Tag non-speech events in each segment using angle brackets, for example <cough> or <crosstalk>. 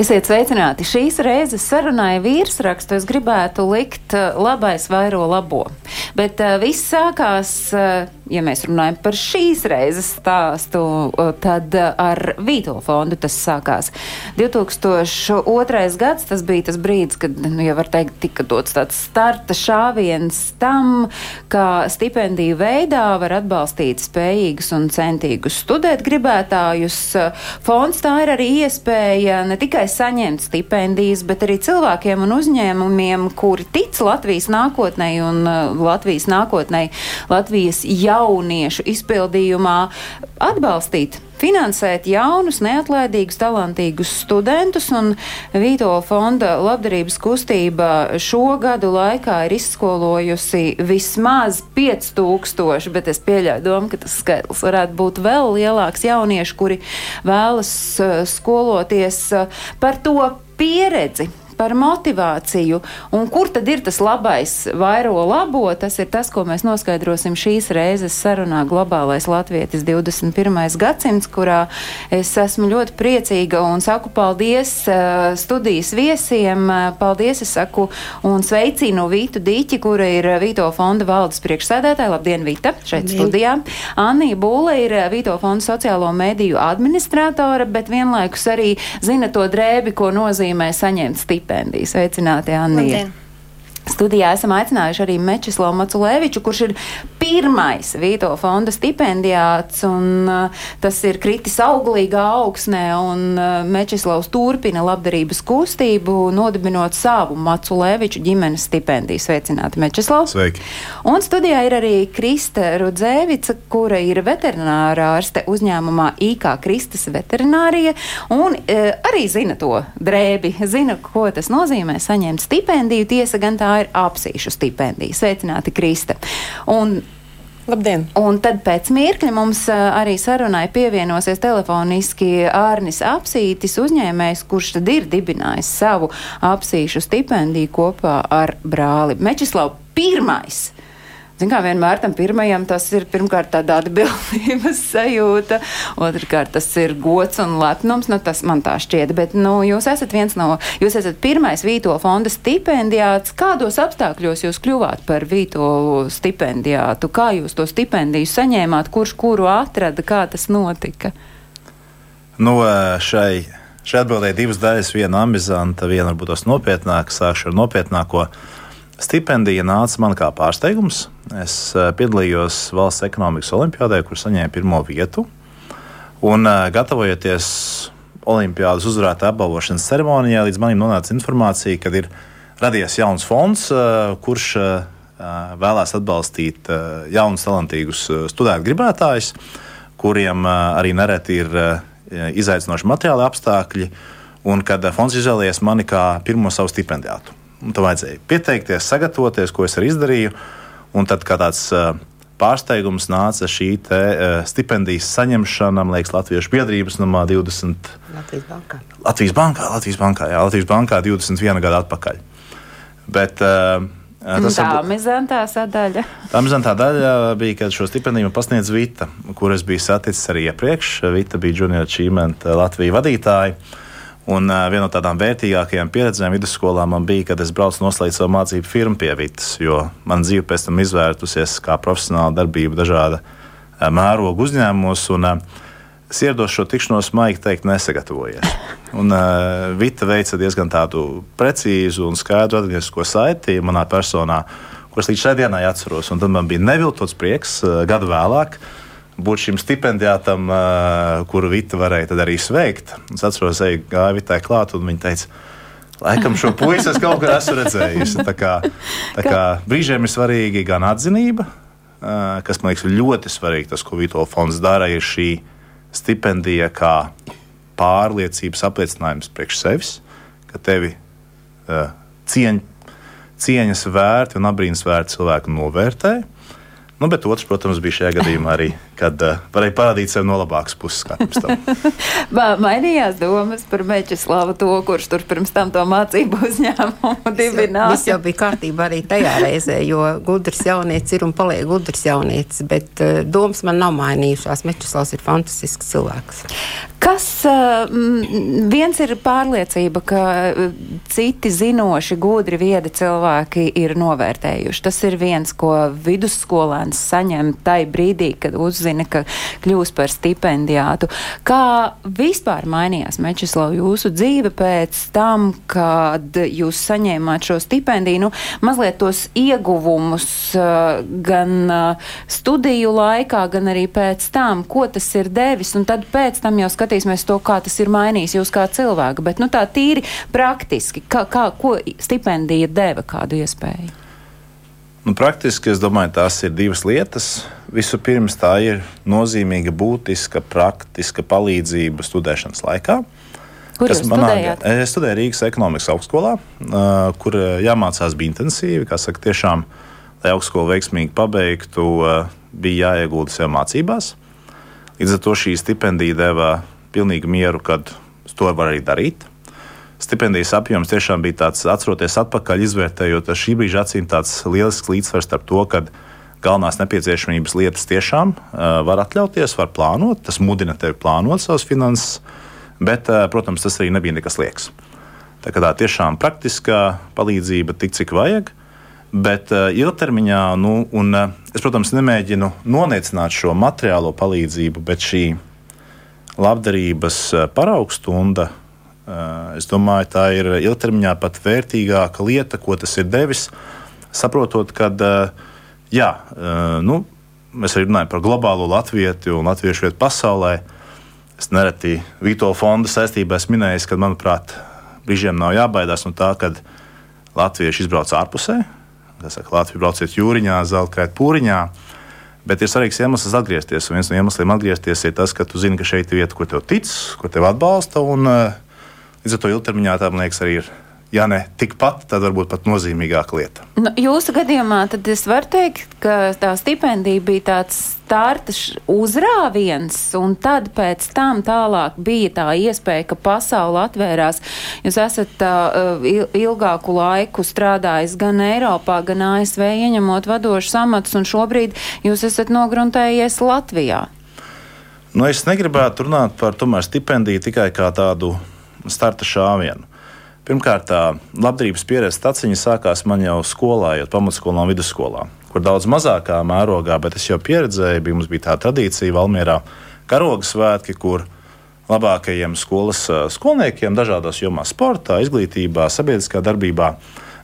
Esiet sveicināti! Šīs reizes sarunai virsrakstu es gribētu likt labais vairo labo. Bet uh, viss sākās, uh, ja mēs runājam par šīs reizes stāstu, tad uh, ar Vīto fondu tas sākās. 2002. gads tas bija tas brīdis, kad, nu, ja var teikt, tika dots tāds starta šāviens tam, kā stipendiju veidā var atbalstīt spējīgus un centīgus studēt gribētājus. Fonds tā ir arī iespēja ne tikai saņemt stipendijas, bet arī cilvēkiem un uzņēmumiem, kuri tic Latvijas nākotnē un Latvijas Latvijas nākotnē, Latvijas jauniešu izpildījumā atbalstīt finansēt jaunus, neatlaidīgus, talantīgus studentus, Vīto fonda labdarības kustība šo gadu laikā ir izskolojusi vismaz 5000, bet es pieļauju domu, ka tas skaitlis varētu būt vēl lielāks. Jauniešu, kuri vēlas uh, skoloties uh, par to pieredzi, par motivāciju. Un kur tad ir tas labais vairo labo? Tas ir tas, ko mēs noskaidrosim šīs reizes sarunā Globālais Latvietis 21. gadsimts, kurā es esmu ļoti priecīga un saku paldies uh, studijas viesiem. Paldies, es saku un sveicinu Vītu Dīķi, kura ir Vīto fonda valdes priekšsēdētāja. Labdien, Vīta, šeit Labdien. studijā. Anija Būle ir Vīto fonda sociālo mediju administrātora, bet vienlaikus arī zina to drēbi, ko nozīmē saņemt stipendiju stipendiju. Sveicināti, Annija! Studijā esam aicinājuši arī Mečislavu Maculēviču, kurš ir pirmais Vīto fonda stipendijāts, un uh, tas ir kritis auglīgā augsnē, un uh, Mečislavs turpina labdarības kustību, nodibinot savu Maculēviču ģimenes stipendiju. Sveicināti, Mečislavs! Sveiki! Un studijā ir arī Krista Rudzēvica, kura ir veterinārā ārste uzņēmumā IK Kristas veterinārija, un uh, arī zina to drēbi, zina, ko tas nozīmē saņemt stipendiju. Tiesa gan tā ir apsīšu stipendija. Sveicināti, Krista! Un Labdien! Un tad pēc mirkļa mums arī sarunai pievienosies telefoniski Ārnis Apsītis, uzņēmējs, kurš tad ir dibinājis savu apsīšu stipendiju kopā ar brāli. Mečislau, pirmais! Ziniet, kā vienmēr tam pirmajam tas ir pirmkārt tāda atbildības <laughs> sajūta, otrkārt tas ir gods un lepnums, nu tas man tā šķiet, bet, nu, jūs esat viens no, jūs esat pirmais Vīto fonda stipendijāts. Kādos apstākļos jūs kļuvāt par Vīto stipendijātu? Kā jūs to stipendiju saņēmāt? Kurš kuru atrada? Kā tas notika? Nu, šai, šai atbildēja divas daļas. Viena ambizanta, viena varbūt tos nopietnāka. Sākšu ar nopietnāko. Stipendija nāca man kā pārsteigums. Es uh, piedalījos valsts ekonomikas olimpiādē, kur saņēmu pirmo vietu. Un, uh, gatavojoties olimpiādas uzvarētāju apbalvošanas ceremonijā, līdz manim nonāca informācija, ka ir radies jauns fonds, uh, kurš vēlēs atbalstīt jaunus, talantīgus studentu gribētājus, kuriem arī nereti ir izaicinoši materiāli apstākļi. Un kad fonds izvēlējās mani kā pirmo savu stipendijātu. Tam vajadzēja pieteikties, sagatavoties, ko es arī izdarīju. Un tad, kā tāds uh, pārsteigums, nāca šī te, uh, stipendijas saņemšana, man liekas, Latvijas biedrības numā 20. Latvijas bankā. Latvijas bankā, Latvijas bankā, jā, Latvijas bankā 21 gadu atpakaļ. Bet, uh, Tas tā ir mizantā sadaļa. Tā mizantā daļa bija, kad šo stipendiju pasniedz Vita, kur es biju saticis arī iepriekš. Vita bija junior achievement Latvijas vadītāja. Un viena no tādām vērtīgākajām pieredzēm vidusskolā man bija, kad es braucu noslēgt savu mācību firmu pie Vitas, jo man dzīve pēc tam izvērtusies kā profesionāla darbība dažāda mēroga uzņēmumos. Un, es ierados šo tikšanos, maigi teikt, nesagatavojies. Un uh, Vita veica diezgan tādu precīzu un skaidru atgrieznisko saiti manā personā, kuras līdz šai dienai atceros. Un tad man bija neviltots prieks uh, gadu vēlāk. Uh, būt šim stipendijātam, uh, kuru Vita varēja arī sveikt. Es atceros, ka gāja Vitai klāt, un viņa teica, laikam šo puisi es kaut kur esmu redzējusi. Tā kā, tā kā brīžiem ir svarīgi gan atzinība, uh, kas man liekas ļoti svarīgi, tas, ko Vito fonds dara, ir šī stipendija kā pārliecības apliecinājums priekš sevis, ka tevi uh, cieņ, cieņas vērti un abrīnas vērti cilvēku novērtē. Nu, bet otrs, protams, bija šajā gadījumā arī, kad uh, varēja parādīt sevi no labākas puses. <laughs> Mainījās domas par Mečeslavu to, kurš tur pirms tam to mācību <laughs> uzņēmumu dibināja. jau bija kārtībā arī tajā reizē, jo gudrs jaunietis ir un paliek gudrs jaunietis. Bet uh, domas man nav mainījušās. Mečuslavs ir fantastisks cilvēks. Kas uh, viens ir pārliecība, ka citi zinoši, gudri, viedi cilvēki ir novērtējuši. Tas ir viens, ko vidusskolēns saņem tai brīdī, kad uzzina, ka kļūs par stipendiātu. Kā vispār mainījās Mečeslav jūsu dzīve pēc tam, kad jūs saņēmāt šo stipendiju? Nu, mazliet tos ieguvumus uh, gan uh, studiju laikā, gan arī pēc tam, ko tas ir devis, un tad pēc tam jau skatīsimies to, kā tas ir mainījis jūs kā cilvēku. Bet, nu, tā tīri praktiski, kā, kā, ko stipendija deva kādu iespēju? Nu, praktiski es domāju, tās ir divas lietas. Vispirms tā ir nozīmīga, būtiska, praktiska palīdzība studēšanas laikā. Kur jūs manā- studējāt? Es studēju Rīgas ekonomikas augstskolā, ā, kur jāmācās bija intensīvi. Kā saka, tiešām, lai augstskolu veiksmīgi pabeigtu, ā, bija jāiegulda sev mācībās. Līdz ar to šī stipendija deva pilnīgu mieru, kad to var arī darīt. Stipendijas apjoms tiešām bija tāds, atceroties atpakaļ, izvērtējot šī brīža acīm, tāds lielisks līdzsvars starp to, ka galvenās nepieciešamības lietas tiešām var atļauties, var plānot. Tas mudina tevi plānot savas finanses, bet, protams, tas arī nebija nekas liekas. Tā kā tā tiešām praktiskā palīdzība tik cik vajag. Bet uh, ilgtermiņā, nu, un, uh, es, protams, nemēģinu noniecināt šo materiālo palīdzību, bet šī labdarības paraugstunda, es domāju, tā ir ilgtermiņā pat vērtīgāka lieta, ko tas ir devis. Saprotot, ka, uh, jā, uh, nu, mēs arī runājam par globālo latviešu un latviešu vietu pasaulē. Es nereti Vītola fonda saistībā esmu minējis, ka, manuprāt, brīžiem nav jābaidās no tā, ka latvieši izbrauc ārpusē. Tas saka, Latvija brauciet jūriņā, zelta pūriņā. Bet ir svarīgs iemesls atgriezties. Un viens no iemesliem atgriezties ir tas, ka tu zini, ka šeit ir vieta, kur tev tic, kur tev atbalsta. Un, eh, līdz ar to ilgtermiņā tā, man liekas, arī ir. Ja ne tikpat, tad varbūt pat nozīmīgāka lieta. Nu, jūsu gadījumā tad es varu teikt, ka tā stipendija bija tāds starta uzrāviens, un tad pēc tam tālāk bija tā iespēja, ka pasaule atvērās. Jūs esat uh, il- ilgāku laiku strādājis gan Eiropā, gan ASV, ieņemot vadošus amatus, un šobrīd jūs esat nogruntējies Latvijā. Nu, es negribētu runāt par tomēr, stipendiju tikai kā tādu starta šāvienu. Pirmkārt, labdarības pieredze taciņa sākās man jau skolā, jau pamatskolā un vidusskolā, kur daudz mazākā mērogā, bet es jau pieredzēju, bija, mums bija tā tradīcija Valmierā, karoga svētki, kur labākajiem skolas skolniekiem dažādās jomās, sportā, izglītībā, sabiedriskā darbībā,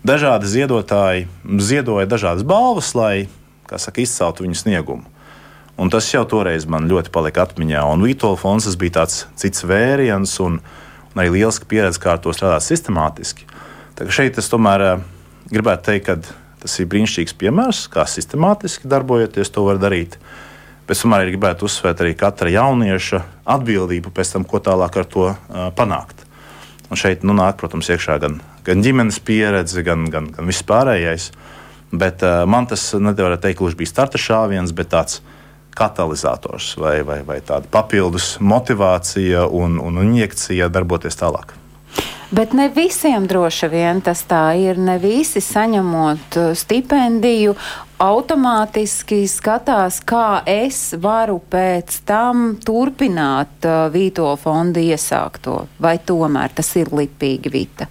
dažādi ziedotāji ziedoja dažādas balvas, lai saka, izceltu viņu sniegumu. Un tas jau toreiz man ļoti palika atmiņā. Un Vitola fonds bija tāds cits vēriens un, un arī liels pieredze, kā ar to strādāt sistemātiski. Šeit es tomēr eh, gribētu teikt, ka tas ir brīnišķīgs piemērs, kā sistemātiski darbojoties to var darīt. Bet tomēr gribētu uzsvērt arī katra jaunieša atbildību pēc tam, ko tālāk ar to uh, panākt. Un šeit nu, nāk, protams, iekšā gan, gan ģimenes pieredze, gan, gan, gan viss pārējais. Bet uh, man tas nevar teikt, kurš bija starta šāviens, bet tāds katalizators vai, vai, vai tāda papildus motivācija un, un injekcija darboties tālāk. Bet ne visiem droši vien tas tā ir. Ne visi saņemot uh, stipendiju, automātiski skatās, kā es varu pēc tam turpināt uh, Vīto fonda iesākto. Vai tomēr tas ir lipīgi, Vita?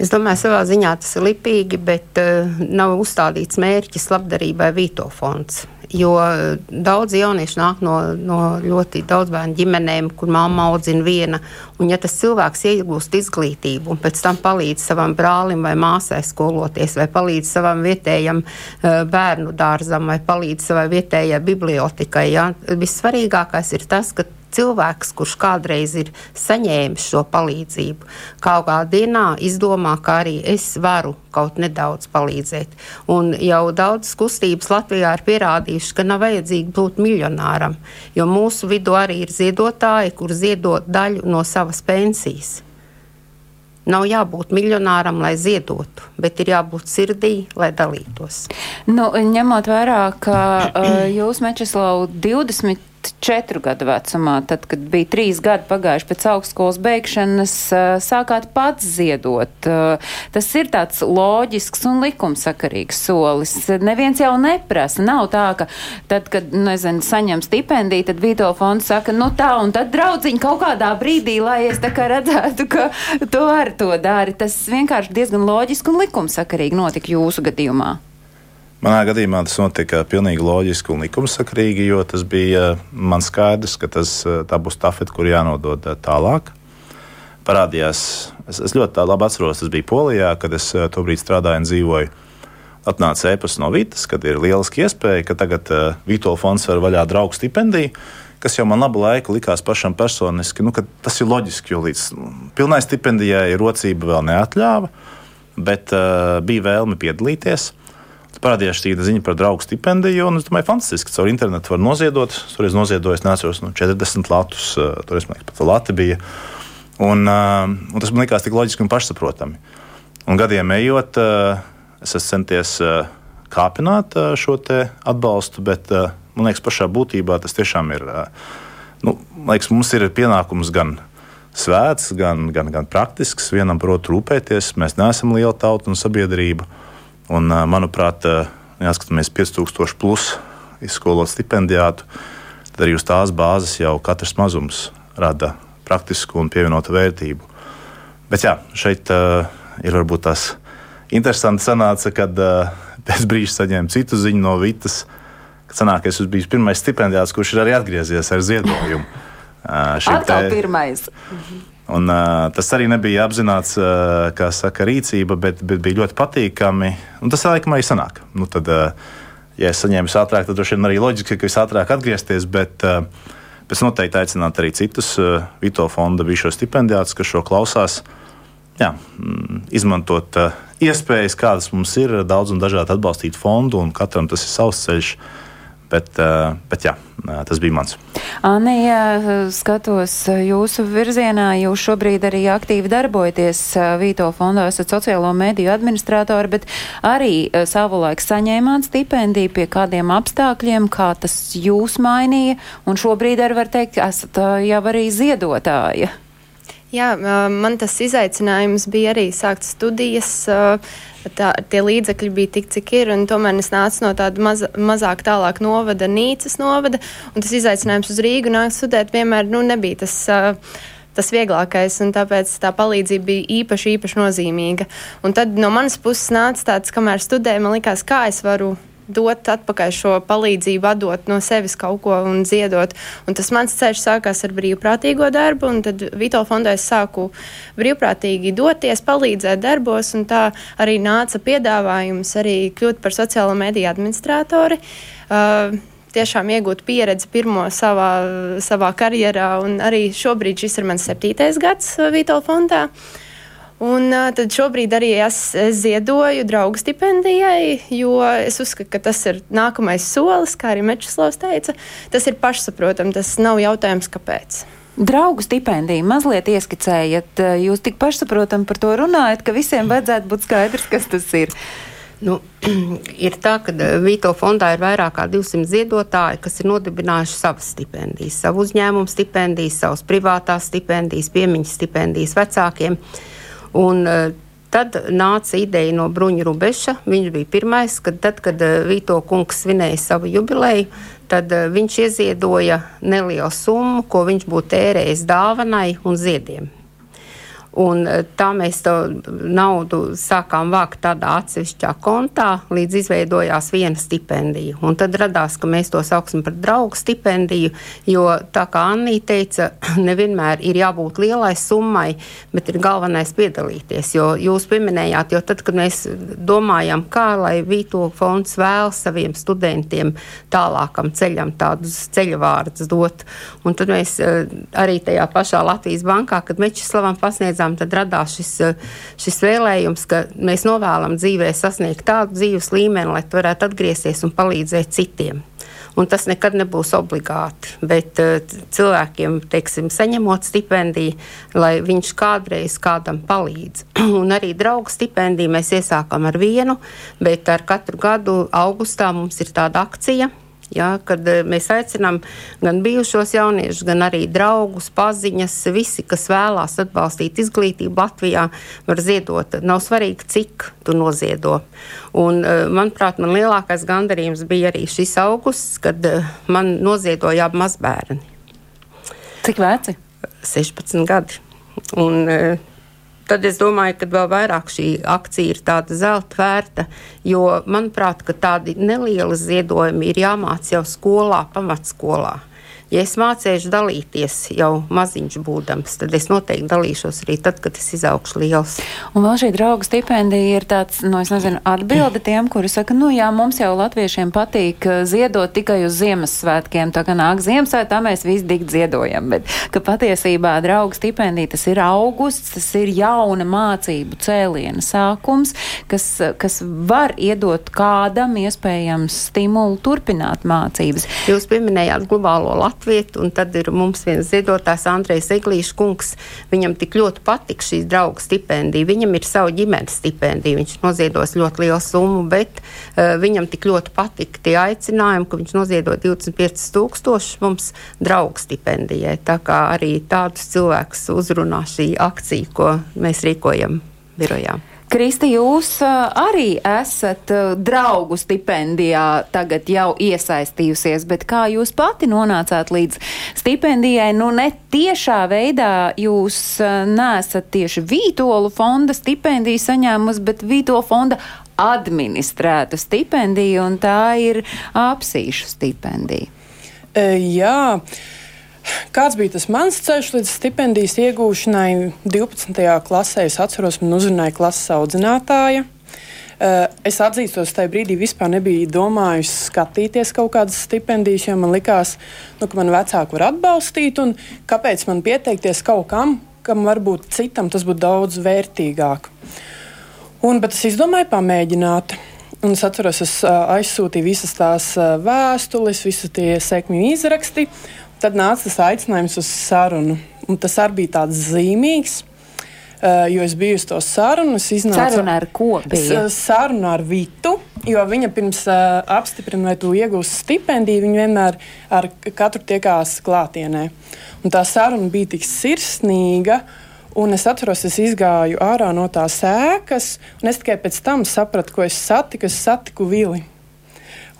Es domāju, savā ziņā tas ir lipīgi, bet uh, nav uzstādīts mērķis labdarībai Vīto fonds. Jo uh, daudz jaunieši nāk no, no ļoti daudz bērnu ģimenēm, kur mamma audzina viena. Un, ja tas cilvēks iegūst izglītību un pēc tam palīdz savam brālim vai māsai skoloties, vai palīdz savam vietējam uh, bērnu dārzam, vai palīdz savai vietējai bibliotekai, ja? vissvarīgākais ir tas, ka cilvēks, kurš kādreiz ir saņēmis šo palīdzību, kaut kādā dienā izdomā, ka arī es varu kaut nedaudz palīdzēt. Un jau daudzas kustības Latvijā ir pierādījušas, ka nav vajadzīgi būt miljonāram, jo mūsu vidū arī ir ziedotāji, kur ziedot daļu no savas pensijas. Nav jābūt miljonāram, lai ziedotu, bet ir jābūt sirdī, lai dalītos. Nu, ņemot vērā, ka uh, jūs, Mečislau, 20 četru gadu vecumā, tad, kad bija trīs gadi pagājuši pēc augstskolas beigšanas, sākāt pats ziedot. Tas ir tāds loģisks un likumsakarīgs solis. Neviens jau neprasa. Nav tā, ka tad, kad, nezinu, saņem stipendiju, tad Vito fonds saka, nu tā, un tad draudziņi kaut kādā brīdī, lai es tā kā redzētu, ka tu arī to dari. Tas vienkārši diezgan loģiski un likumsakarīgi notika jūsu gadījumā. Manā gadījumā tas notika pilnīgi loģiski un likumsakrīgi, jo tas bija eh, man skaidrs, ka tas, eh, tā būs tafeta, kur jānodod eh, tālāk. Parādījās, es, es ļoti labi atceros, tas bija Polijā, kad es tobrīd strādāju un dzīvoju. Atnāca ēpas no Vītas, kad ir lieliski iespēja, ka tagad uh, Vitola fonds var vaļā draugu stipendiju, kas jau man labu laiku likās pašam personiski, nu, tas ir loģiski, jo līdz nu, pilnai stipendijai rocība vēl neatļāva, bet uh, bija vēlme piedalīties parādījās šī ziņa par draugu stipendiju. Un, es domāju, fantastiski, ka caur internetu var noziedot. Toreiz noziedojis, neatceros, nu, 40 latus, toreiz man liekas, pat Latvija bija. Un, un tas man likās tik loģiski un pašsaprotami. Un gadiem ejot, es esmu centies kāpināt šo atbalstu, bet man liekas, pašā būtībā tas tiešām ir. Nu, liekas, mums ir pienākums gan svēts, gan, gan, gan praktisks. Vienam, protams, rūpēties. Mēs neesam liela tauta un sabiedrība. Un, manuprāt, jāskatāmies 5000 plus izskolot stipendijātu, tad arī uz tās bāzes jau katrs mazums rada praktisku un pievienotu vērtību. Bet jā, šeit uh, ir varbūt tas interesanti sanāca, kad uh, <laughs> pēc brīža saņēmu citu ziņu no Vitas, ka sanāk, es esmu bijis pirmais stipendijāts, kurš ir arī atgriezies ar ziedojumu. Uh, Atkal te... pirmais. Mhm. Un, uh, tas arī nebija apzināts, uh, kā saka, rīcība, bet, bet bija ļoti patīkami. Un tas laikam arī sanāk. Nu, tad, uh, ja es saņēmu ātrāk, tad droši vien arī loģiski, ka es ātrāk atgriezties. Bet, uh, Es noteikti aicinātu arī citus uh, Vito fonda bijušos stipendijātus, kas šo klausās, jā, mm, izmantot uh, iespējas, kādas mums ir, daudz un dažādi atbalstīt fondu, un katram tas ir savs ceļš. Uh, bet jā, Tas bija mans. Anija, skatos jūsu virzienā. Jūs šobrīd arī aktīvi darbojaties Vīto fondā, esat sociālo mediju administratori, bet arī savulaik saņēmāt stipendiju pie kādiem apstākļiem, kā tas jūs mainīja, un šobrīd arī var teikt, esat jau arī ziedotāja. Jā, man tas izaicinājums bija arī sākt studijas. Tā, tie līdzekļi bija tik, cik ir, un tomēr es nācu no tāda maz, mazāk tālāk novada, Nīcas novada, un tas izaicinājums uz Rīgu nākt studēt vienmēr nu, nebija tas. Tas vieglākais, un tāpēc tā palīdzība bija īpaši, īpaši nozīmīga. Un tad no manas puses nāca tāds, kamēr studēju, man likās, kā es varu dot atpakaļ šo palīdzību, atdot no sevis kaut ko un ziedot. Un tas mans ceļš sākās ar brīvprātīgo darbu, un tad Vito fondē es sāku brīvprātīgi doties, palīdzēt darbos, un tā arī nāca piedāvājums arī kļūt par sociālo mediju administratori. Uh, tiešām iegūt pieredzi pirmo savā, savā karjerā, arī šobrīd šis ir mans septītais gads Vito fondā. Un tad šobrīd arī es, es ziedoju draugu stipendijai, jo es uzskatu, ka tas ir nākamais solis, kā arī Mečislavs teica. Tas ir pašsaprotami, tas nav jautājums, kāpēc. Draugu stipendiju mazliet ieskicējat, jūs tik pašsaprotam par to runājat, ka visiem vajadzētu būt skaidrs, kas tas ir. Nu, <clears throat> ir tā, ka Vīto fondā ir vairāk kā 200 ziedotāji, kas ir nodibinājuši savas stipendijas, savu uzņēmumu stipendijas, savas privātās stipendijas, piemiņas stipendijas vecākiem. Uh, Un, uh, Tad nāca ideja no Bruņa Rubeša. Viņš bija pirmais, kad, tad, kad uh, Vīto kungs svinēja savu jubileju, tad uh, viņš ieziedoja nelielu summu, ko viņš būtu tērējis dāvanai un ziediem. Un e, tā mēs to naudu sākām vākt tādā atsevišķā kontā, līdz izveidojās viena stipendija. Un tad radās, ka mēs to sauksim par draugu stipendiju, jo tā kā Annija teica, <clears throat> nevienmēr ir jābūt lielai summai, bet ir galvenais piedalīties. Jo jūs pieminējāt, jo tad, kad mēs domājam, kā lai Vīto fonds vēl saviem studentiem tālākam ceļam tādus ceļavārdus dot, un tad mēs e, arī tajā pašā Latvijas bankā, kad Mečislavam pasniedz tad radās šis, eh, šis vēlējums, ka mēs novēlam dzīvē sasniegt tādu dzīves līmeni, lai varētu atgriezties un palīdzēt citiem. un tas nekad nebūs obligāti. Bet uh, cilvēkiem, teiksim, saņemot stipendiju, lai viņš kādreiz kādam palīdz. <clears throat> un arī draugu stipendiju mēs iesākam ar vienu, bet ar katru gadu augustā mums ir tāda akcija Ja, kad eh, mēs aicinām gan bijušos jauniešus, gan arī draugus, paziņas, visi, kas vēlās atbalstīt izglītību Latvijā, var ziedot. Nav svarīgi, cik tu noziedo. Un, eh, manuprāt, man lielākais gandarījums bija arī šis augusts, kad eh, man noziedoja abi mazbērni. Cik veci? 16 gadi. Un, tad es domāju, ka vēl vairāk šī akcija ir tāda zelta vērta, jo manuprāt, tādi nelieli ziedojumi ir jāmāc jau skolā, pamatskolā. Ja es mācīšu dalīties jau maziņš būdams, tad es noteikti dalīšos arī tad, kad es izaugšu liels. Un vēl šī draugu stipendija ir tāds, nu, es nezinu, atbilde tiem, kuri saka, nu jā, mums jau latviešiem patīk eh, ziedot tikai uz Ziemassvētkiem, tā kā nāk Ziemassvētā, tā mēs visi dik ziedojam, bet ka patiesībā draugu stipendija tas ir augusts, tas ir jauna mācību cēliena sākums, kas, kas var iedot kādam iespējams stimulu turpināt mācības. Jūs pieminējāt globālo Latviju. Latviju, un tad ir mums viens ziedotājs Andrejs Eglīšs kungs. Viņam tik ļoti patīk šī draugu stipendija. Viņam ir savu ģimenes stipendija. Viņš noziedos ļoti lielu summu, bet uh, viņam tik ļoti patīk tie aicinājumi, ka viņš noziedo 25 tūkstošus mums draugu stipendijai. Tā kā arī tādus cilvēkus uzrunā šī akcija, ko mēs rīkojam birojā. Kristi, jūs arī esat draugu stipendijā tagad jau iesaistījusies, bet kā jūs pati nonācāt līdz stipendijai? Nu, ne tiešā veidā jūs nesat tieši Vītolu fonda stipendiju saņēmusi, bet Vītolu fonda administrētu stipendiju, un tā ir apsīšu stipendija. E, jā. Kāds bija tas mans ceļš līdz stipendijas iegūšanai 12. klasē? Es atceros, man uzrunāja klases audzinātāja. Eh, es atzīstos, tajā brīdī vispār nebiju domājis skatīties kaut kādas stipendijas, jo man likās, nu, ka man vecāki var atbalstīt, un kāpēc man pieteikties kaut kam, kam varbūt citam tas būtu daudz vērtīgāk. Un, bet es izdomāju pamēģināt. Un es atceros, es aizsūtīju visas tās vēstules, visas tie sekmju izraksti. Tad nāca tas aicinājums uz sarunu. Un tas arī bija tāds zīmīgs. Uh, jo es biju uz to sarunu. Saruna ar ko? Es, saruna ar Vitu, jo viņa pirms uh, apstiprina, vai tu iegūsi stipendiju, viņa vienmēr ar katru tiekās klātienē. Un tā saruna bija tik sirsnīga. Un es atceros, es gāju ārā no tās ēkas, un es tikai pēc tam sapratu, ko es satiku. Es satiku Vili.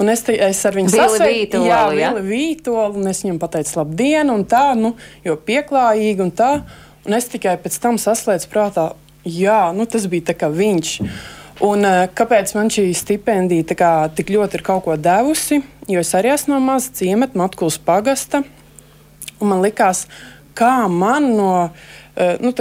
Un es, es ar viņu sasveicu, jā, ja? vītoli, un es viņam pateicu labdien, un tā, nu, jo pieklājīgi, un tā. Un es tikai pēc tam saslēdzu prātā, jā, nu, tas bija tā kā viņš. Un, uh, kāpēc man šī stipendija kā, tik ļoti ir kaut ko devusi? Jo es arī esmu no maza ciemata, Matkulas pagasta. Man likās, kā man no uh, nu,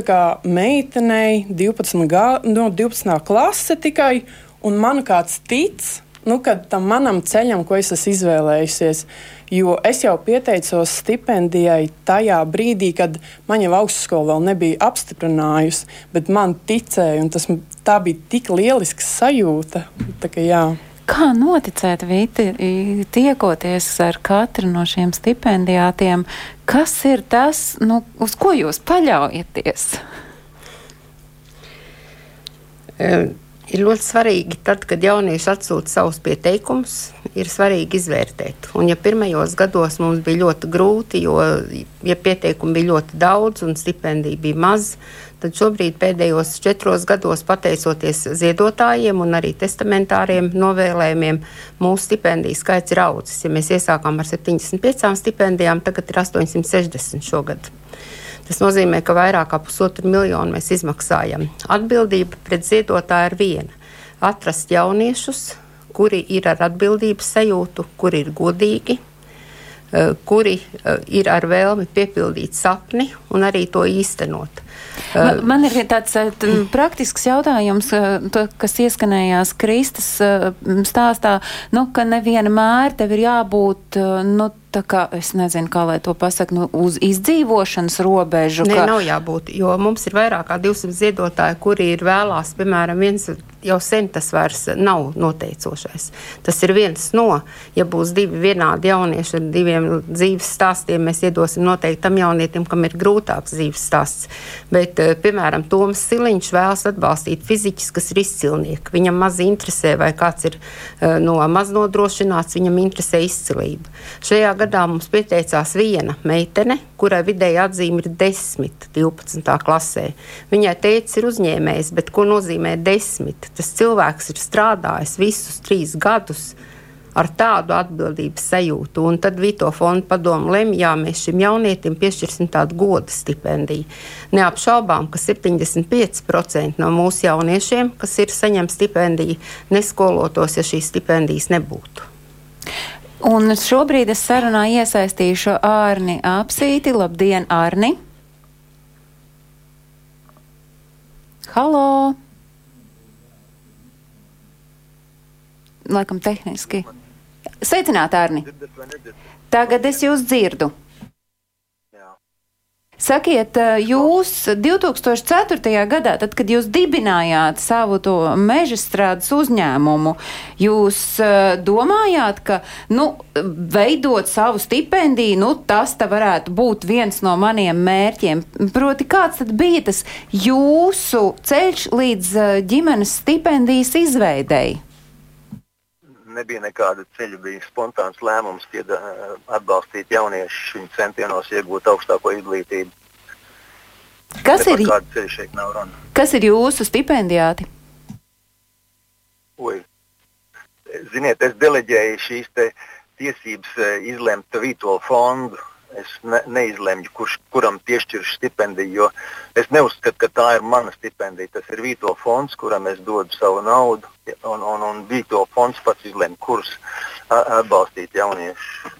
meitenei 12, gā, no 12. klase tikai, un man kāds tic, nu, tam manam ceļam, ko es esmu izvēlējusies. Jo es jau pieteicos stipendijai tajā brīdī, kad man jau augstskola vēl nebija apstiprinājusi, bet man ticēja, un tas, tā bija tik lieliska sajūta. Tā, ka, jā. Kā noticēt, Vīti, tiekoties ar katru no šiem stipendijātiem, kas ir tas, nu, uz ko jūs paļaujaties? Um ir ļoti svarīgi, tad, kad jaunieši atsūta savus pieteikumus, ir svarīgi izvērtēt. Un, ja pirmajos gados mums bija ļoti grūti, jo ja pieteikumu bija ļoti daudz un stipendija bija maz, tad šobrīd pēdējos četros gados, pateicoties ziedotājiem un arī testamentāriem novēlējumiem, mūsu stipendiju skaits ir audzis. Ja mēs iesākām ar 75 stipendijām, tagad ir 860 šogad. Tas nozīmē, ka vairāk kā pusotru miljonu mēs izmaksājam. Atbildība pret ziedotāju ir viena - atrast jauniešus, kuri ir ar atbildības sajūtu, kuri ir godīgi, eh, kuri eh, ir ar vēlmi piepildīt sapni un arī to īstenot. Man, man ir tāds t, praktisks jautājums, to, kas ieskanējās Kristas stāstā, nu, ka nevienmēr tev ir jābūt, nu, tā kā, es nezinu, kā lai to pasaka, nu, uz izdzīvošanas robežu. Nē, ka... nav jābūt, jo mums ir vairāk kā 200 ziedotāji, kuri ir vēlās, piemēram, viens jau sen tas vairs nav noteicošais. Tas ir viens no, ja būs divi vienādi jaunieši ar diviem dzīves stāstiem, mēs iedosim noteikti tam jaunietim, kam ir grūtāks dzīves stāsts. Bet, eh, piemēram, Toms Siliņš vēlas atbalstīt fiziķis, kas ir izcilnieki. Viņam maz interesē, vai kāds ir eh, no maz nodrošināts, viņam interesē izcilība. Šajā gadā mums pieteicās viena meitene, kurai vidēji atzīme ir 10, 12. klasē. Viņai teicis, ir uzņēmējs, bet ko nozīmē 10? Tas cilvēks ir strādājis visus trīs gadus ar tādu atbildības sajūtu. Un tad Vito fonda padomu lemj, jā, mēs šim jaunietim piešķirsim tādu goda stipendiju. Neapšaubām, ka 75% no mūsu jauniešiem, kas ir saņem stipendiju, neskolotos, ja šīs stipendijas nebūtu. Un šobrīd es sarunā iesaistīšu Ārni Apsīti. Labdien, Ārni! Halo! Laikam tehniski. Sveicināt, Ārni! Tagad es jūs dzirdu. Sakiet, jūs 2004. gadā, tad, kad jūs dibinājāt savu to meža strādes uzņēmumu, jūs domājāt, ka, nu, veidot savu stipendiju, nu, tas tā varētu būt viens no maniem mērķiem. Proti, kāds tad bija tas jūsu ceļš līdz ģimenes stipendijas izveidēji? Nebija nekāda ceļa, bija spontāns lēmums pieda, atbalstīt jauniešus viņu centienos iegūt augstāko izglītību. Kas ir, kas ir jūsu stipendijāti? Ui. Ziniet, es deleģēju šīs tiesības izlemt Vītola fondu Es ne, neizlemju, kurš kuram piešķiršu stipendiju, jo es neuzskatu, ka tā ir mana stipendija. Tas ir Vīto fonds, kuram es dodu savu naudu, un, un, un Vīto fonds pats izlemj, kurus atbalstīt jauniešus.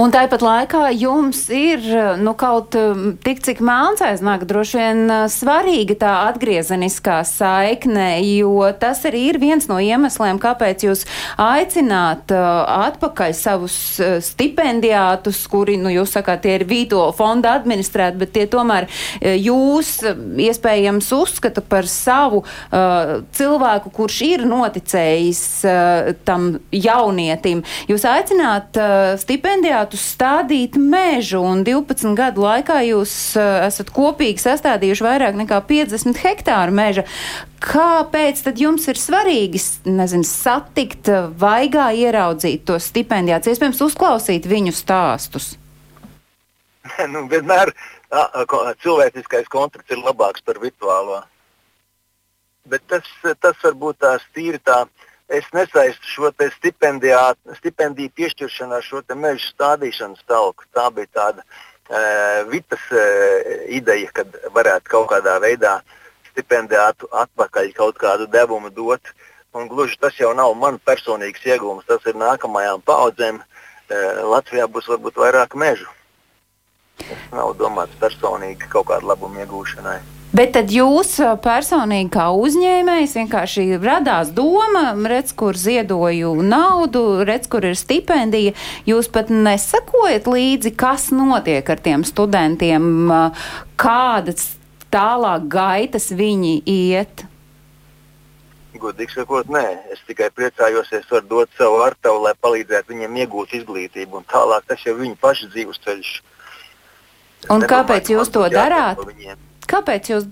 Un tāpat laikā jums ir nu, kaut um, tik cik melns aiznāk, droši vien uh, svarīga tā atgriezeniskā saikne, jo tas arī ir viens no iemesliem, kāpēc jūs aicināt uh, atpakaļ savus uh, stipendijātus, kuri, nu, jūs sakāt, tie ir Vīto fonda administrēti, bet tie tomēr jūs iespējams uzskata par savu uh, cilvēku, kurš ir noticējis uh, tam jaunietim. Jūs aicināt uh, stipendijātus stipendijātu stādīt mežu, un 12 gadu laikā jūs uh, esat kopīgi sastādījuši vairāk nekā 50 hektāru meža. Kāpēc tad jums ir svarīgi nezinu, satikt, vaigā ieraudzīt tos stipendijātus, iespējams, uzklausīt viņu stāstus? <laughs> nu, vienmēr cilvēciskais kontakts ir labāks par virtuālo. Bet tas, tas varbūt tās tīri tā es nesaistu šo stipendiju piešķiršanu ar šo meža stādīšanas talku. Tā bija tāda uh, vitas uh, ideja, kad varētu kaut kādā veidā stipendijātu atpakaļ kaut kādu devumu dot. Un gluži tas jau nav mans personīgs iegūms, tas ir nākamajām paudzēm. Uh, Latvijā būs varbūt vairāk mežu. Tas nav domāts personīgi kaut kādu labumu iegūšanai. Bet tad jūs personīgi kā uzņēmējs vienkārši radās doma, redz, kur ziedoju naudu, redz, kur ir stipendija. Jūs pat nesakojat līdzi, kas notiek ar tiem studentiem, kādas tālāk gaitas viņi iet. Godīgi sakot, nē, es tikai priecājos, es varu dot savu artavu, lai palīdzētu viņiem iegūt izglītību, un tālāk tas jau viņu pašu dzīves ceļš. Un kāpēc jūs to darāt? Viņiem. Kāpēc jūs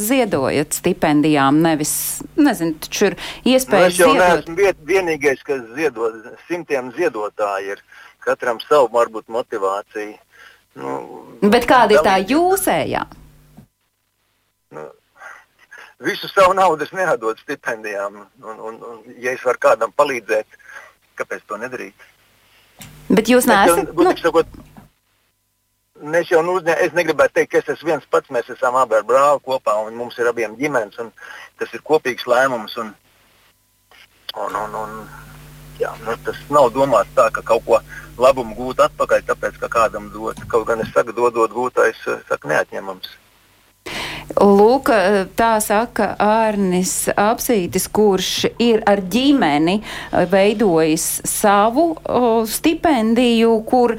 ziedojat stipendijām? Nevis, nezinu, taču ir iespēja. Nu, es jau ziedot. neesmu vien, vienīgais, kas ziedo. Simtiem ziedotāji ir. Katram savu varbūt motivāciju. Nu, Bet kāda ir tā jūsējā? Nu, visu savu naudu es neatdodu stipendijām. Un, un, un, ja es varu kādam palīdzēt, kāpēc to nedarīt? Bet jūs neesat. Nu... Sakot, Mēs jau nu es negribētu teikt, ka es esmu viens pats. Mēs esam abi ar brāli kopā, un mums ir abiem ģimenes. Tas ir kopīgs lēmums. Un, un, un, un, jā, nu, tas nav domāts tā, ka kaut ko labumu gūt atpakaļ, tāpēc ka kādam dot. Kaut gan es saku, dodot gūtais, saku neatņemams. Lūk, tā saka Ārnis Apsītis, kurš ir ar ģimeni veidojis savu o, stipendiju, kur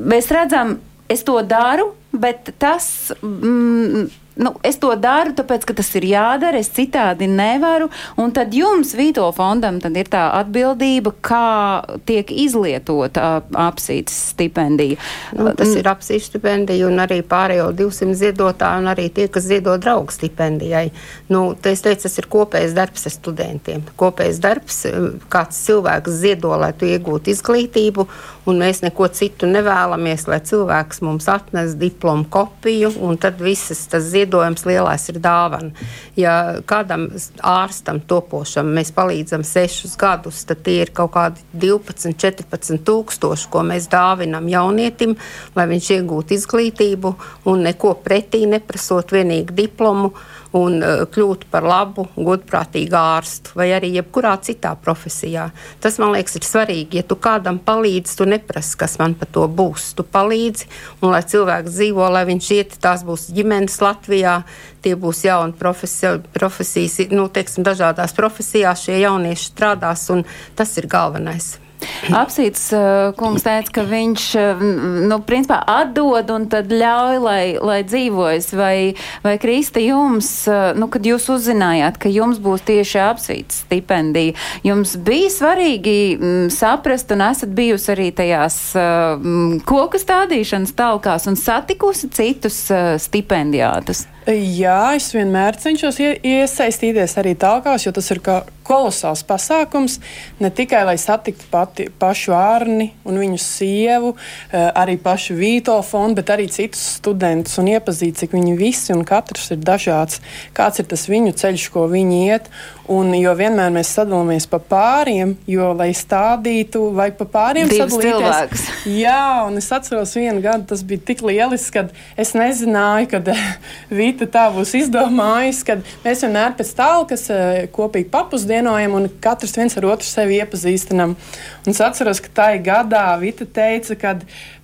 mēs redzam, es to daru, bet tas. Mm, nu, es to daru, tāpēc, ka tas ir jādara, es citādi nevaru. Un tad jums, Vīto fondam, ir tā atbildība, kā tiek izlietota apsītas stipendija. Nu, tas ir apsītas stipendija un arī pārējo 200 ziedotāju un arī tie, kas ziedo draugu stipendijai. Nu, es teicu, tas ir kopējs darbs ar studentiem. Kopējs darbs, kāds cilvēks ziedo, lai tu iegūtu izglītību, un mēs neko citu nevēlamies, lai cilvēks mums atnes diplomu kopiju, un tad visas tas ziedojums lielais ir dāvana. Ja kādam ārstam topošam mēs palīdzam sešus gadus, tad tie ir kaut kādi 12, 14 tūkstoši, ko mēs dāvinam jaunietim, lai viņš iegūtu izglītību un neko pretī neprasot vienīgi diplomu un uh, kļūt par labu, godprātīgu ārstu vai arī jebkurā citā profesijā. Tas man liekas ir svarīgi. Ja tu kādam palīdzi, tu neprasi, kas man par to būs. Tu palīdzi, un lai cilvēks dzīvo, lai viņš iet, tās būs ģimenes Latvijā, tie būs jauni profesi, profesijas, nu, teiksim, dažādās profesijās šie jaunieši strādās, un tas ir galvenais. Apsīts uh, kungs teica, ka viņš, uh, nu, principā atdod un tad ļauj, lai, lai dzīvojas. Vai, vai Krista jums, uh, nu, kad jūs uzzinājāt, ka jums būs tieši apsīts stipendija, jums bija svarīgi m, saprast un esat bijusi arī tajās koku stādīšanas talkās un satikusi citus stipendijātus? Jā, es vienmēr cenšos ie, iesaistīties arī tālākās, jo tas ir kolosāls pasākums. Ne tikai lai satiktu pati, pašu Arni un viņu sievu, eh, arī pašu Vīto fondu, bet arī citus studentus un iepazītu, cik viņi visi un katrs ir dažāds, kāds ir tas viņu ceļš, ko viņi iet. Un, jo vienmēr mēs sadalāmies pa pāriem, jo, lai stādītu, vajag pa pāriem sadalīties. Jā, un es atceros vienu gadu, tas bija tik lielisks, kad es nezināju, kad <laughs> Vīta tā būs izdomājusi, kad mēs vienmēr pēc tālkas eh, kopīgi papusdienojam un katrs viens ar otru sevi iepazīstinam. Un es atceros, ka tajā gadā Vita teica, ka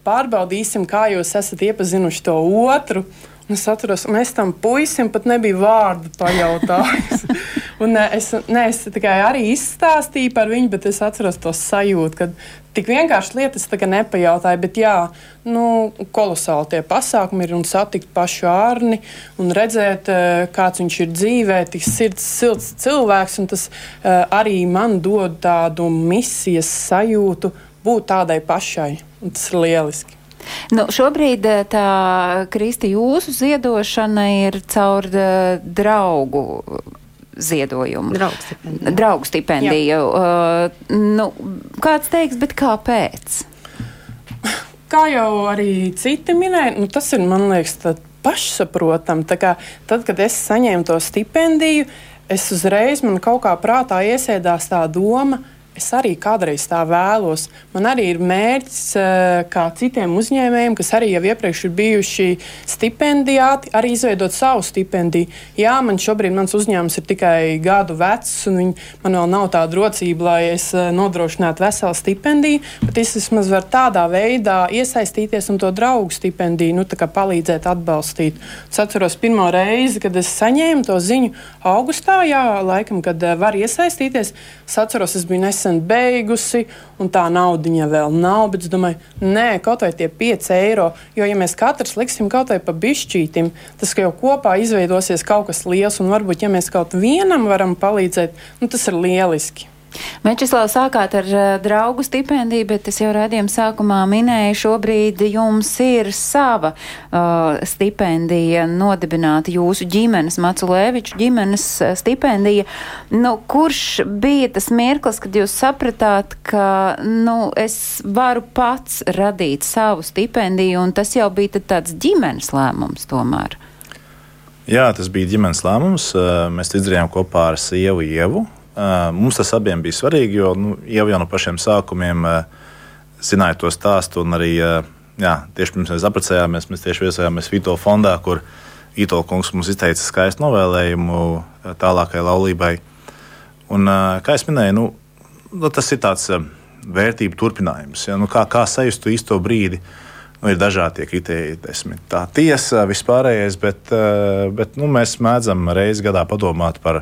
pārbaudīsim, kā jūs esat iepazinuši to otru. Un es atceros, es tam puisim pat nebiju vārdu pajautājis. <laughs> un, ne, es, ne, es tikai arī izstāstīju par viņu, bet es atceros to sajūtu, ka tik vienkārši lietas nepajautāju. Bet jā, nu, kolosāli tie pasākumi ir un satikt pašu ārni un redzēt, eh, kāds viņš ir dzīvē, tik sirds, silts cilvēks. Tas uh, arī man dod tādu misijas sajūtu būt tādai pašai. Un tas ir lieliski. Nu, šobrīd eh, tā Kristi jūsu ziedošana ir caur eh, draugu ziedojumu. Draugu stipendiju. Draugu stipendiju. Uh, nu, kāds teiks, bet kāpēc? Kā jau arī citi minēja, nu, tas ir, man liekas, pašsaprotami. Tad, kad es saņēmu to stipendiju, es uzreiz man kaut kā prātā iesēdās tā doma, ka es arī kādreiz tā vēlos. Man arī ir mērķis, eh, kā citiem uzņēmējiem, kas arī jau iepriekš ir bijuši stipendijāti, arī izveidot savu stipendiju. Jā, man šobrīd mans uzņēmums ir tikai gadu vecs, un viņi, man vēl nav tāda rocība, lai es eh, nodrošinātu veselu stipendiju, bet es vismaz varu tādā veidā iesaistīties un to draugu stipendiju nu, palīdzēt, atbalstīt. Es atceros pirmo reizi, kad es saņēmu to ziņu augustā, jā, laikam, kad eh, var iesaistīties. Es atceros, es biju nesen nesen beigusi, un tā naudiņa vēl nav. Bet es domāju, nē, kaut vai tie 5 eiro. Jo, ja mēs katrs liksim kaut vai pa bišķītim, tas jau kopā izveidosies kaut kas liels. Un varbūt, ja mēs kaut vienam varam palīdzēt, nu, tas ir lieliski. Mečislavs sākāt ar uh, draugu stipendiju, bet es jau redzējumu sākumā minēju, šobrīd jums ir sava uh, stipendija nodibināta jūsu ģimenes, Maculēviču ģimenes uh, stipendija. Nu, kurš bija tas mirklis, kad jūs sapratāt, ka nu, es varu pats radīt savu stipendiju, un tas jau bija tāds ģimenes lēmums tomēr? Jā, tas bija ģimenes lēmums. Mēs izdarījām kopā ar sievu Ievu. Mums tas abiem bija svarīgi, jo nu, jau, jau no pašiem sākumiem zināja to stāstu. Arī jā, tieši pirms mēs apprecējāmies, mēs tieši viesojāmies Vito fondā, kur Vito kungs mums izteica skaistu novēlējumu tālākai laulībai. Un, kā jau minēju, nu, nu, tas ir tāds vērtību turpinājums. Ja? Nu, kā, kā sajust to īsto brīdi, Nu, ir dažādi kriteriji, desmit tā tiesa, vispārējais, bet, bet nu, mēs mēdzam reizi gadā padomāt par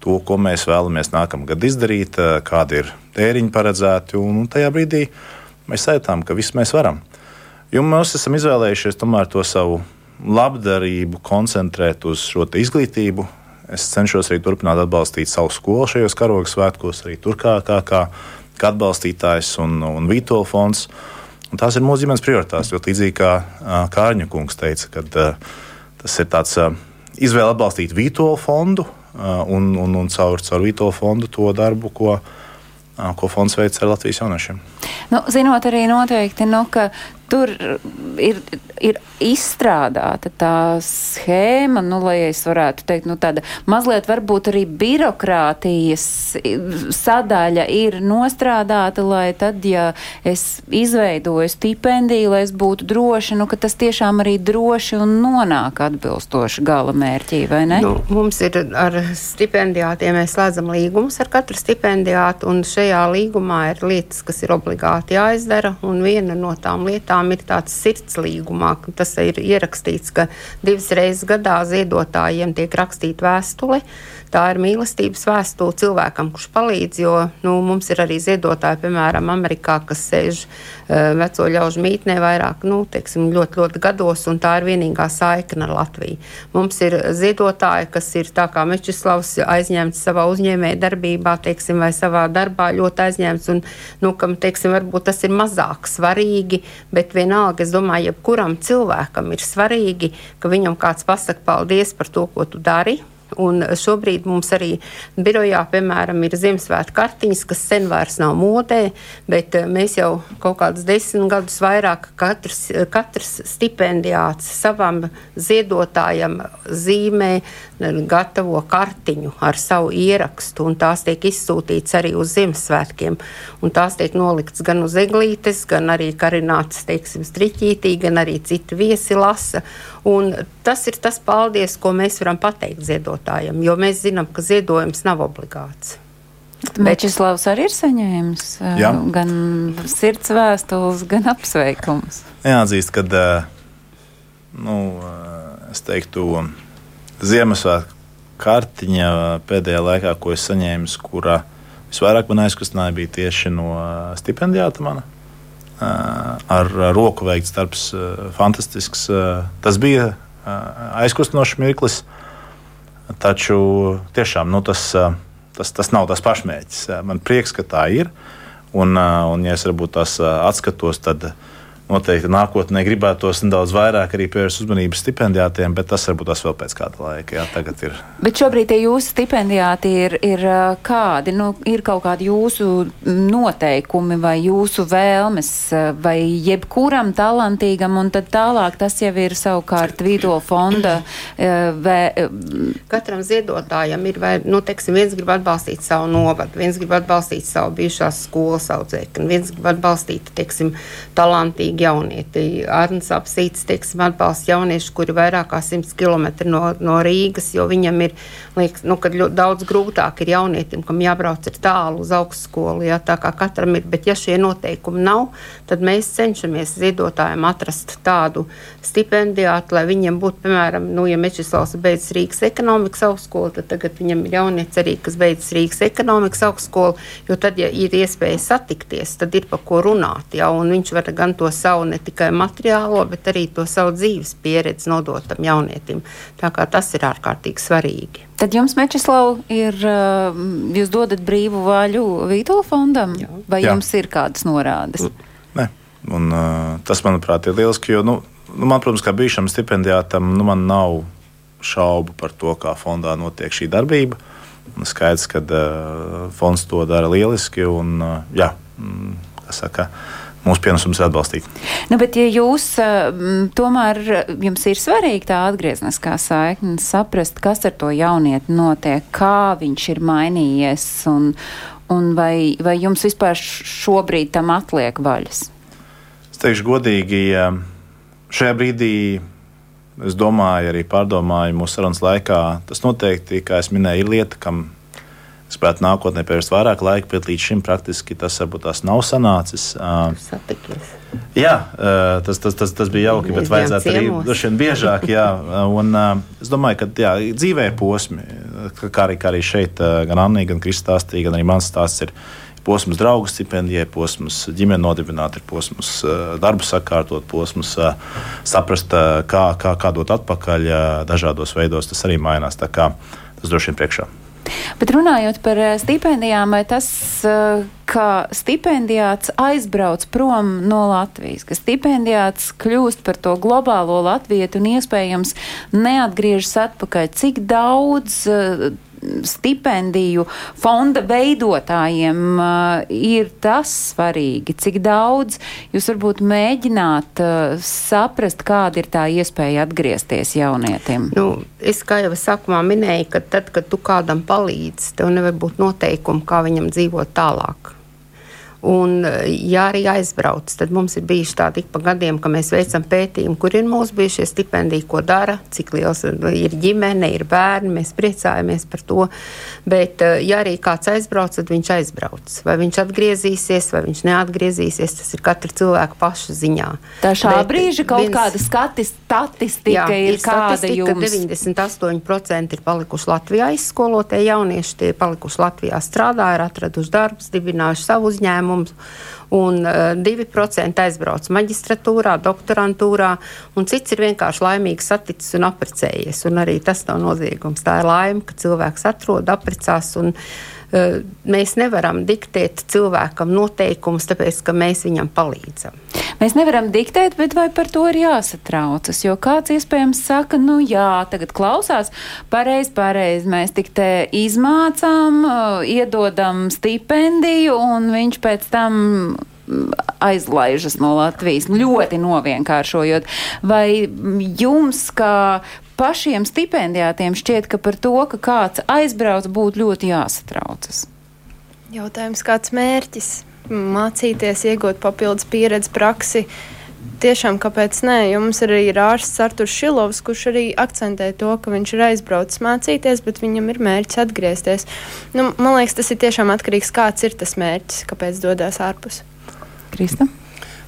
to, ko mēs vēlamies nākamgad izdarīt, kādi ir tēriņi paredzēti. Un, un tajā brīdī mēs sajūtām, ka viss mēs varam. Jo mēs esam izvēlējušies tomēr to savu labdarību, koncentrēt uz šo izglītību. Es cenšos arī turpināt atbalstīt savu skolu šajos karoga svētkos, arī tur kā, kā, kā, kā atbalstītājs un, un Vītola fonds. Un tās ir mūsu ģimenes prioritātes. Ļoti līdzīgi kā Kārņa kungs teica, ka tas ir tāds izvēle atbalstīt Vītola fondu un, un, un caur, caur Vītola fondu to darbu, ko, ko fonds veic ar Latvijas jauniešiem. Nu, zinot arī noteikti, nu, ka tur ir, ir izstrādāta tā schēma, nu, lai es varētu teikt, nu, tāda mazliet varbūt arī birokrātijas sadaļa ir nostrādāta, lai tad, ja es izveidoju stipendiju, lai es būtu droši, nu, ka tas tiešām arī droši un nonāk atbilstoši gala mērķī, vai ne? Nu, mums ir ar stipendijātiem, mēs slēdzam līgumus ar katru stipendijātu, un šajā līgumā ir lietas, kas ir obligāti jāizdara, un viena no tām lietām tiešām ir tāds sirds līgumā. Tas ir ierakstīts, ka divas reizes gadā ziedotājiem tiek rakstīta vēstule. Tā ir mīlestības vēstule cilvēkam, kurš palīdz, jo nu, mums ir arī ziedotāji, piemēram, Amerikā, kas sēž uh, veco ļaužu mītnē vairāk, nu, teiksim, ļoti, ļoti gados, un tā ir vienīgā saikna ar Latviju. Mums ir ziedotāji, kas ir tā kā Mečislavs aizņemts savā uzņēmēja darbībā, teiksim, vai savā darbā ļoti aizņemts, un, nu, kam, teiksim, varbūt tas ir mazāk svarīgi, bet vienalga, es domāju, jebkuram cilvēkam ir svarīgi, ka viņam kāds pasaka paldies par to, ko tu dari Un šobrīd mums arī birojā, piemēram, ir Ziemassvētku kartiņas, kas sen vairs nav modē, bet eh, mēs jau kaut kādus desmit gadus vairāk katrs, katrs stipendijāts savam ziedotājam zīmē, gatavo kartiņu ar savu ierakstu, un tās tiek izsūtīts arī uz Ziemassvētkiem. Un tās tiek noliktas gan uz eglītes, gan arī karinātas, teiksim, striķītī, gan arī citi viesi lasa. Un tas ir tas paldies, ko mēs varam pateikt ziedotājiem, jo mēs zinām, ka ziedojums nav obligāts. Mečislavs arī ir saņēmis Jā. gan sirds vēstules, gan apsveikums. Jāatzīst, ka nu, es teiktu, Ziemassvētku kartiņa pēdējā laikā, ko es saņēmu, kurā visvairāk man aizkustināja, bija tieši no stipendijāta mana ar roku veikts darbs, fantastisks. Tas bija aizkustinošs mirklis, taču tiešām nu, tas, tas, tas nav tas pašmērķis. Man prieks, ka tā ir. Un, un ja es varbūt tās atskatos, tad noteikti nākotnē gribētos nedaudz vairāk arī pievērst uzmanību stipendijātiem, bet tas varbūt tas vēl pēc kāda laika. Jā, tagad ir. Bet šobrīd tie jūsu stipendijāti ir, ir kādi? Nu, ir kaut kādi jūsu noteikumi vai jūsu vēlmes vai jebkuram talantīgam, un tad tālāk tas jau ir savukārt Vīdo fonda. Vē... Katram ziedotājam ir, vai, nu, teiksim, viens grib atbalstīt savu novadu, viens grib atbalstīt savu bijušās skolas audzēkni, viens grib atbalstīt, teiksim, talantīgi jaunieti. Arns apsīts, teiksim, atbalsta jauniešu, kuri vairāk kā 100 km no, no Rīgas, jo viņam ir, liekas, nu, kad ļoti daudz grūtāk ir jaunietim, kam jābrauc ir tālu uz augstskolu, jā, tā kā katram ir, bet ja šie noteikumi nav, tad mēs cenšamies ziedotājiem atrast tādu stipendijātu, lai viņiem būtu, piemēram, nu, ja Mečislavs beidz Rīgas ekonomikas augstskolu, tad tagad viņam ir jaunietis arī, kas beidz Rīgas ekonomikas augstskolu, jo tad, ja ir iespēja satikties, tad ir pa ko runāt, jā, un viņš var gan to savu ne tikai materiālo, bet arī to savu dzīves pieredzi nodot tam jaunietim. Tā kā tas ir ārkārtīgi svarīgi. Tad jums, Mečislau, ir, jūs dodat brīvu vaļu Vītola fondam, Jā. vai Jā. jums ir kādas norādes? Nē, un tas, manuprāt, ir lieliski, jo, nu, nu, man, protams, kā bijušam stipendijātam, nu, man nav šaubu par to, kā fondā notiek šī darbība. Skaidrs, ka uh, fonds to dara lieliski. Un, uh, jā, mm, saka, mūsu pienesums ir atbalstīt. Nu, bet, ja jūs tomēr jums ir svarīgi tā atgriezniskā saikne, saprast, kas ar to jaunieti notiek, kā viņš ir mainījies, un, un vai, vai jums vispār šobrīd tam atliek vaļas? Es teikšu godīgi, šajā brīdī. Es domāju, arī pārdomāju mūsu sarunas laikā. Tas noteikti, kā jau minēju, ir lieta, kam spētu nākotnē pievērst vairāk laika, bet līdz šim praktiski tas varbūt tās nav sanācis. Satikies. Jā, tas, tas, tas, tas bija jauki, bet vajadzētu arī droši vien biežāk. Jā, un, es domāju, ka jā, dzīvē ir posmi, kā arī, kā arī šeit, gan Anna, gan Kristāna stāstīja, gan arī mans stāsts ir posms draugu stipendijai, posms ģimeni nodibināt, ir posms darbu sakārtot, posms saprast, kā, kā, kā dot atpakaļ dažādos veidos. Tas arī mainās. Tas droši vien priekšā. Bet runājot par stipendijām, tas, ka stipendijāts aizbrauc prom no Latvijas, ka stipendijāts kļūst par to globālo latvietu un iespējams neatgriežas atpakaļ, cik daudz stipendiju fonda veidotājiem ir tas svarīgi, cik daudz jūs varbūt mēģināt saprast, kāda ir tā iespēja atgriezties jaunietim? Nu, es kā jau sākumā minēju, ka tad, kad tu kādam palīdzi, tev nevar būt noteikumi, kā viņam dzīvot tālāk. Un, ja arī aizbrauc, tad mums ir bijuši tādi pa gadiem, ka mēs veicam pētījumu, kur ir mūsu bijušie stipendiji, ko dara, cik liels ir ģimene, ir bērni. Mēs priecājamies par to. Bet, ja arī kāds aizbrauc, tad viņš aizbrauc. Vai viņš atgriezīsies, vai viņš neatgriezīsies, tas ir katra cilvēka paša ziņā. Tā šā Bet brīža kaut viens, kāda skati, statistika jā, ir, ir kāda jums? 98% ir palikuši Latvijā izskolotie jaunieši, tie ir palikuši Latvijā strādā, ir atraduši darbus, dibinājuši savu uzņēmumu uzņēmums. Un uh, 2% aizbrauc maģistratūrā, doktorantūrā, un cits ir vienkārši laimīgs saticis un apprecējies. Un arī tas nav noziegums. Tā ir laime, ka cilvēks atrod, apprecās. Un, uh, mēs nevaram diktēt cilvēkam noteikumus, tāpēc ka mēs viņam palīdzam. Mēs nevaram diktēt, bet vai par to ir jāsatraucas? Jo kāds iespējams saka, nu jā, tagad klausās, pareizi, pareizi, mēs tik te izmācām, iedodam stipendiju, un viņš pēc tam aizlaižas no Latvijas, ļoti novienkāršojot. Vai jums, kā pašiem stipendijātiem, šķiet, ka par to, ka kāds aizbrauc, būtu ļoti jāsatraucas? Jautājums, kāds mērķis? mācīties, iegūt papildus pieredzi, praksi. Tiešām, kāpēc nē? Jo mums arī ir ārsts Arthurs Šilovs, kurš arī akcentē to, ka viņš ir aizbraucis mācīties, bet viņam ir mērķis atgriezties. Nu, man liekas, tas ir tiešām atkarīgs, kāds ir tas mērķis, kāpēc dodas ārpus. Krista?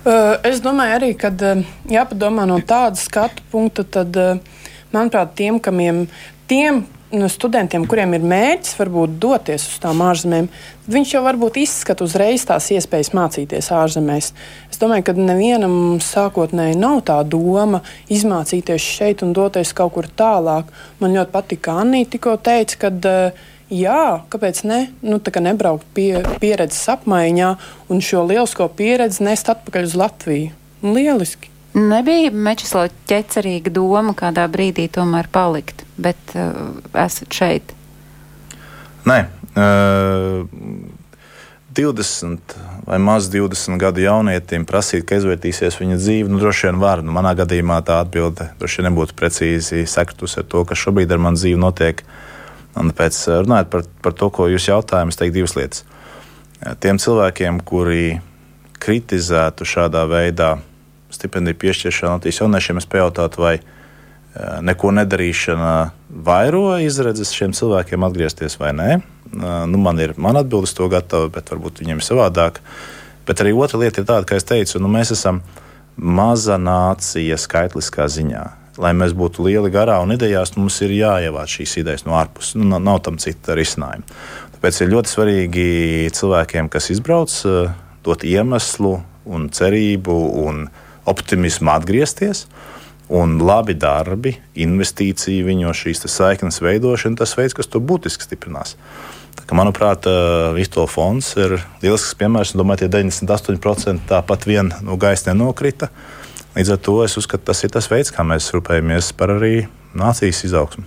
Uh, es domāju arī, ka uh, jāpadomā no tāda skatu punkta, tad, uh, manuprāt, tiem, kamiem, tiem, nu, studentiem, kuriem ir mērķis varbūt doties uz tām ārzemēm, viņš jau varbūt izskata uzreiz tās iespējas mācīties ārzemēs. Es domāju, ka nevienam sākotnēji nav tā doma izmācīties šeit un doties kaut kur tālāk. Man ļoti patika Anna tikko teica, ka. Uh, Jā, kāpēc ne? Nu, tā kā nebraukt pie, pieredzes apmaiņā un šo lielisko pieredzi nest atpakaļ uz Latviju. Lieliski! Nebija Mečislau ķecerīga doma kādā brīdī tomēr palikt, bet uh, esat šeit. Nē, uh, 20 vai maz 20 gadu jaunietim prasīt, ka izvērtīsies viņa dzīve, nu, droši vien var. Nu, manā gadījumā tā atbilde droši vien nebūtu precīzi sektus ar to, kas šobrīd ar mani dzīvi notiek. Un pēc runājot par, par to, ko jūs jautājat, es teiktu divas lietas. Tiem cilvēkiem, kuri kritizētu šādā veidā stipendiju piešķiršanu Latvijas jauniešiem, es pajautātu, vai eh, neko nedarīšana vairo izredzes šiem cilvēkiem atgriezties vai nē. Eh, nu, man ir man atbildes to gatava, bet varbūt viņiem ir savādāk. Bet arī otra lieta ir tāda, ka es teicu, nu, mēs esam maza nācija skaitliskā ziņā. Lai mēs būtu lieli garā un idejās, mums ir jāievāc šīs idejas no ārpuses. Nu, nav, tam cita risinājuma. Tāpēc ir ļoti svarīgi cilvēkiem, kas izbrauc, eh, dot iemeslu un cerību un optimismu atgriezties. Un labi darbi, investīcija viņos, šīs saiknes veidošana, tas veids, kas to būtiski stiprinās. Tā, ka, manuprāt, Vistola fonds ir lielisks piemērs. Domāju, tie 98% tāpat vien no gaisa nenokrita. Līdz ar to es uzskatu, tas ir tas veids, kā mēs rūpējamies par arī nācijas izaugsmu.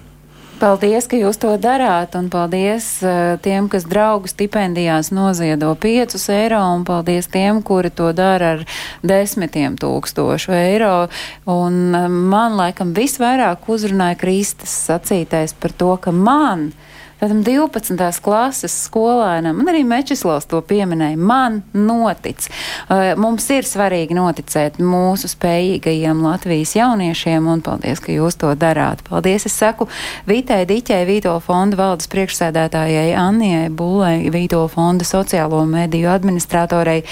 Paldies, ka jūs to darāt, un paldies uh, tiem, kas draugu stipendijās noziedo 5 eiro, un paldies tiem, kuri to dara ar desmitiem tūkstošu eiro. Un uh, man laikam visvairāk uzrunāja Kristas sacītais par to, ka man Tādam 12. klases skolēnam, un arī Mečislavs to pieminēja, man notic. Mums ir svarīgi noticēt mūsu spējīgajiem Latvijas jauniešiem, un paldies, ka jūs to darāt. Paldies, es saku Vitai Diķai, Vīto fonda valdes priekšsēdētājai Annijai Bulai, Vīto fonda sociālo mediju administratorei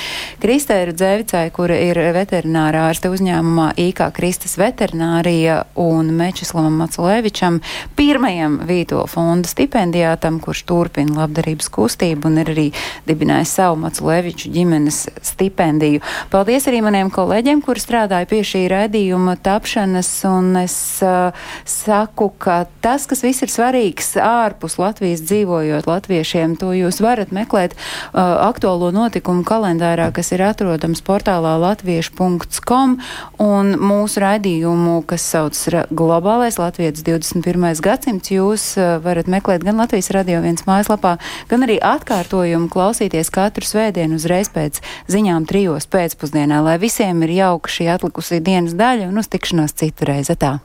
Kristēru Dzevicai, kura ir veterinārā ārste uzņēmumā IK Kristas veterinārija un Mečislavam Maculēvičam, pirmajam Vīto fonda stipendijātam, kurš turpina labdarības kustību un ir arī dibinājis savu Maculēviču ģimenes stipendiju. Paldies arī maniem kolēģiem, kuri strādāja pie šī raidījuma tapšanas, un es uh, saku, ka tas, kas viss ir svarīgs ārpus Latvijas dzīvojot latviešiem, to jūs varat meklēt uh, aktuālo notikumu kalendārā, kas ir atrodams portālā latviešu.com, un mūsu raidījumu, kas sauc Globālais Latvijas 21. gadsimts, jūs uh, varat meklēt gan Latvijas radio viens mājaslapā, gan arī atkārtojumu klausīties katru svētdienu uzreiz pēc ziņām trijos pēcpusdienā, lai visiem ir jauka šī atlikusī dienas daļa un uz tikšanos citu reizi. Tā.